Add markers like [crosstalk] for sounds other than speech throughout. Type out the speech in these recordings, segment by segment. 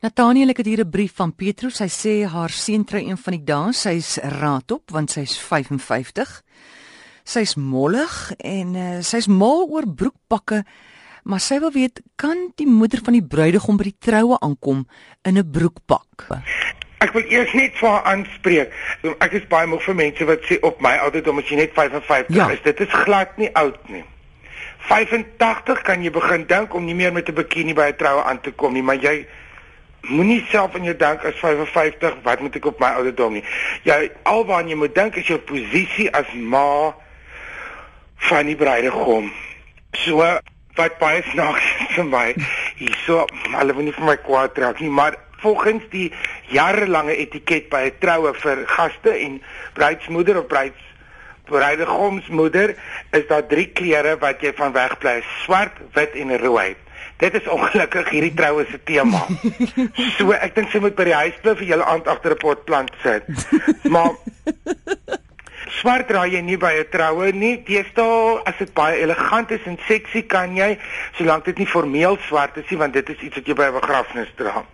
Nathaniel ek het hier 'n brief van Petrus. Sy sê haar seun kry een van die dae, sy's raadop want sy's 55. Sy's mollig en uh, sy's mal oor broekpakke, maar sy wil weet kan die moeder van die bruidegom by die troue aankom in 'n broekpak? Ek wil eers net vir haar aanspreek. Ek is baie moeg vir mense wat sê op my ouderdom as jy net 55 ja. is, dit is glad nie oud nie. 85 kan jy begin dink om nie meer met 'n bikini by 'n troue aan te kom nie, maar jy moenie self in jou dink as 55 wat moet ek op my ouderdom nie. Jy alwaar jy moet dink is jou posisie as ma van die bruidegom. So wat baie [laughs] snaaks vir my hierso hulle wil nie vir my kwaad trek nie, maar volgens die jarelange etiket by 'n troue vir gaste en bruidsmoeder of bruids bruidegomsmoeder is daar drie kleure wat jy van wegbly: swart, wit en rooi. Dit is ongelukkig hierdie troue se tema. [laughs] So ek dink sy moet by die huis bly vir julle aand agter 'n pot plant sit. Maar swart dra jy nie by 'n troue nie. Deesdae as dit baie elegant is en seksie kan jy, solank dit nie formeel swart is nie, want dit is iets wat jy by 'n begrafnis dra.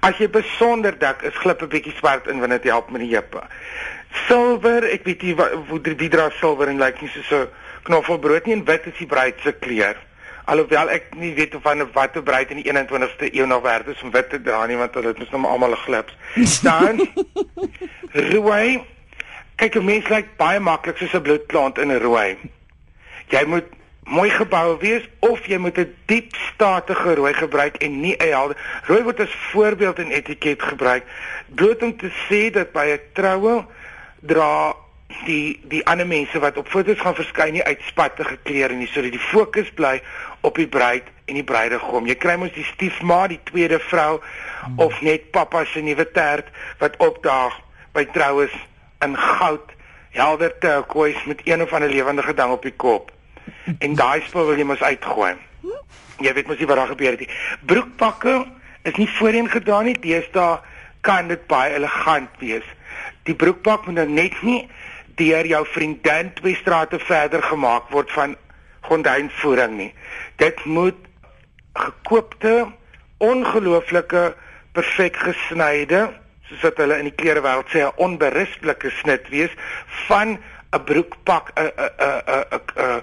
As jy besonder dik is, glip 'n bietjie swart in wanneer dit help met die heupe. Silwer, ek weet nie wat wie dra silwer en lyk like nie so 'n knoffelbrood nie en wit is die bruid se kleur. Alhoewel ek nie weet of van watter bruid in die 21ste eeu nog werd is om wit te dra nie want het mos nou almal 'n glips. [laughs] Dan rooi. Kyk, 'n mens lyk baie maklik soos 'n bloedplant in 'n rooi. Jy moet mooi gebou wees of jy moet 'n diep statige rooi gebruik en nie 'n helder. Rooi word as voorbeeld in etiket gebruik bloot om te sê dat by 'n troue dra die die ander mense wat op foto's gaan verskyn nie uitspatte geklere nie sodat die fokus bly op die bruid en die bruidegom. Jy kry mos die stiefma, die tweede vrou hmm. of net pappa se nuwe tert wat opdaag by troues in goud, helder turquoise met een of ander lewendige ding op die kop. En daai spul wil jy mos uitgooi. Jy weet mos nie wat daar gebeur het nie. Broekpakke is nie voorheen gedaan nie. Deesdae kan dit baie elegant wees. Die broekpak moet nou net nie deur jou vriendin twee strate verder gemaak word van gordynvoering nie. Dit moet gekoopte, ongelooflike, perfek gesnyde, soos wat hulle in die klerewêreld sê, 'n onberisplike snit wees van 'n broekpak, 'n 'n 'n 'n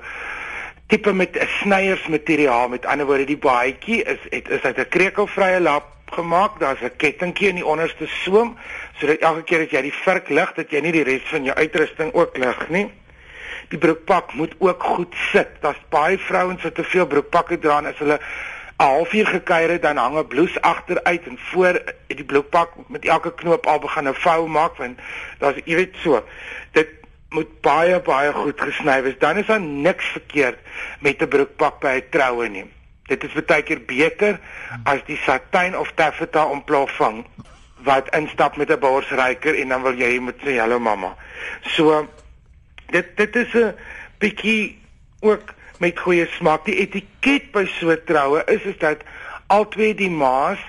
tipe met 'n snyiersmateriaal. Met ander woorde, die baadjie is het, is uit 'n krekelvrye lap gemaak. Daar's 'n kettingkie in die onderste soem sodat elke keer as jy die vurk lig, dat jy nie die res van jou uitrusting ook lig nie. Die broekpak moet ook goed sit. Daar's baie vrouens wat te veel broekpakke dra en as hulle 'n halfuur gekuier het, dan hang 'n blouse agteruit en voor die broekpak met elke knoop al begin 'n vou maak want daar's jy weet so. Dit moet baie baie goed gesny wees. Dan is daar niks verkeerd met 'n broekpak by 'n troue nie. Dit is baie keer beter as die satijn of taffeta ontploffing wat instap met 'n borsryker en dan wil jy moet sê hallo mamma. So dit dit is 'n bietjie ook met goeie smaak. Die etiket by so troue is is dat albei die maas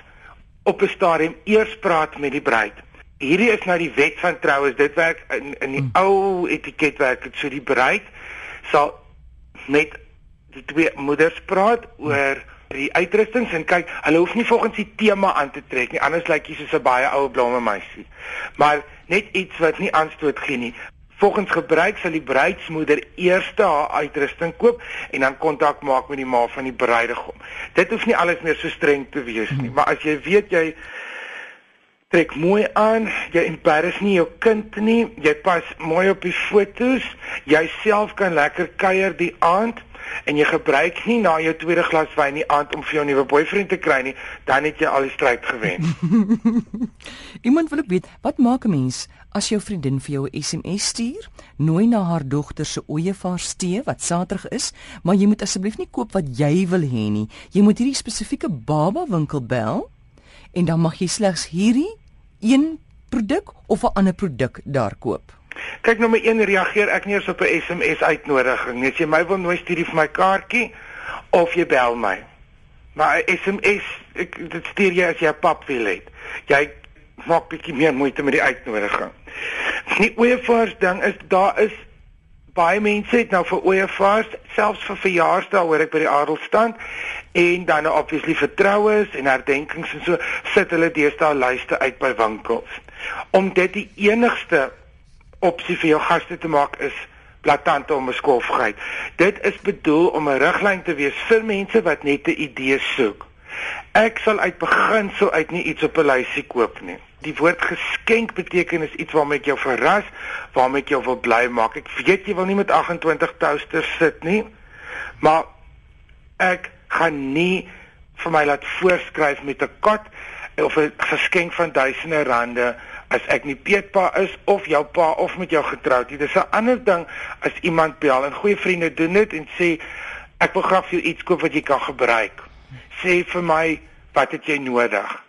op 'n stadium eers praat met die bruid. Hierdie is nou die wet van troues. Dit werk in in die hmm. ou etiket werk dit so die bruid sal met die twee moeders praat oor die uitrustings en kyk, hulle hoef nie volgens die tema aan te trek nie, anders lyk jy soos 'n baie ou blomme meisie. Maar net iets wat nie aanstoot gee nie. Volgens gebruik sal die bruidsmoeder eers haar uitrusting koop en dan kontak maak met die ma van die bruidegom. Dit hoef nie alles meer so streng te wees nie, maar as jy weet jy trek mooi aan, jy embarrass nie jou kind nie, jy pas mooi op die fotos, jy self kan lekker kuier die aand en jy gebruik nie na jou tweede glas wyn nie aand om vir jou nuwe boyfriend te kry nie, dan het jy al die stryd gewen. [laughs] Iemand wil ek weet, wat maak 'n mens as jou vriendin vir jou 'n SMS stuur, nooi na haar dogter se ooievaarstee wat Saterdag is, maar jy moet asseblief nie koop wat jy wil hê nie. Jy moet hierdie spesifieke baba winkel bel en dan mag jy slegs hierdie een produk of 'n ander produk daar koop. Kyk nommer 1 reageer ek nie eens op 'n SMS uitnodiging nie. As jy my wil nooi stuur vir my kaartjie of jy bel my. Maar SMS ek dit stuur jy as jy 'n pap wil hê. Jy maak bietjie meer moeite met die uitnodiging. Die oefers ding is daar is baie mense het nou vir ooievaars, selfs vir verjaarsdae hoor ek by die adelstand en dan nou obviously vir troues en herdenkings en so sit hulle deesdae lyste uit by winkels. Om dit die enigste opsie vir jou gaste te maak is plaatante om 'n skofgeit. Dit is bedoel om 'n riglyn te wees vir mense wat net 'n idee soek. Ek sal uit beginsel uit nie iets op 'n lysie koop nie. Die woord geskenk beteken is iets waarmee ek jou verras, waarmee ek jou wil bly maak. Ek weet jy wil nie met 28 toasters sit nie, maar ek gaan nie vir my laat voorskryf met 'n kat of 'n geskenk van duisende rande as ek nie Pietpa is of jou pa of met jou getroud nie. Dis 'n ander ding as iemand bel en goeie vriende doen dit en sê ek wil graag vir jou iets koop wat jy kan gebruik. Sê vir my wat het jy nodig?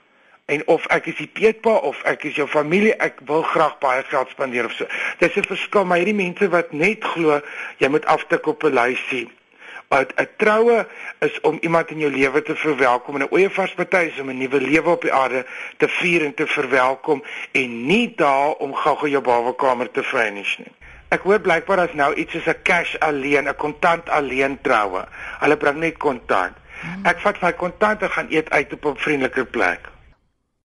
En of ek is die Pietpa of ek is jou familie, ek wil graag baie geld spandeer of so. Dis 'n verskil, maar hierdie mense wat net glo jy moet aftik op 'n lysie. 'n Troue is om iemand in jou lewe te verwelkom en 'n ooievaarsparty is om 'n nuwe lewe op die aarde te vier en te verwelkom en nie daar om gou-gou jou bawekamer te finish nie. Ek hoor blykbaar as nou iets soos 'n cash alleen, 'n kontant alleen troue. Hulle bring net kontant. Hmm. Ek vat my kontant en gaan eet uit op 'n vriendelike plek.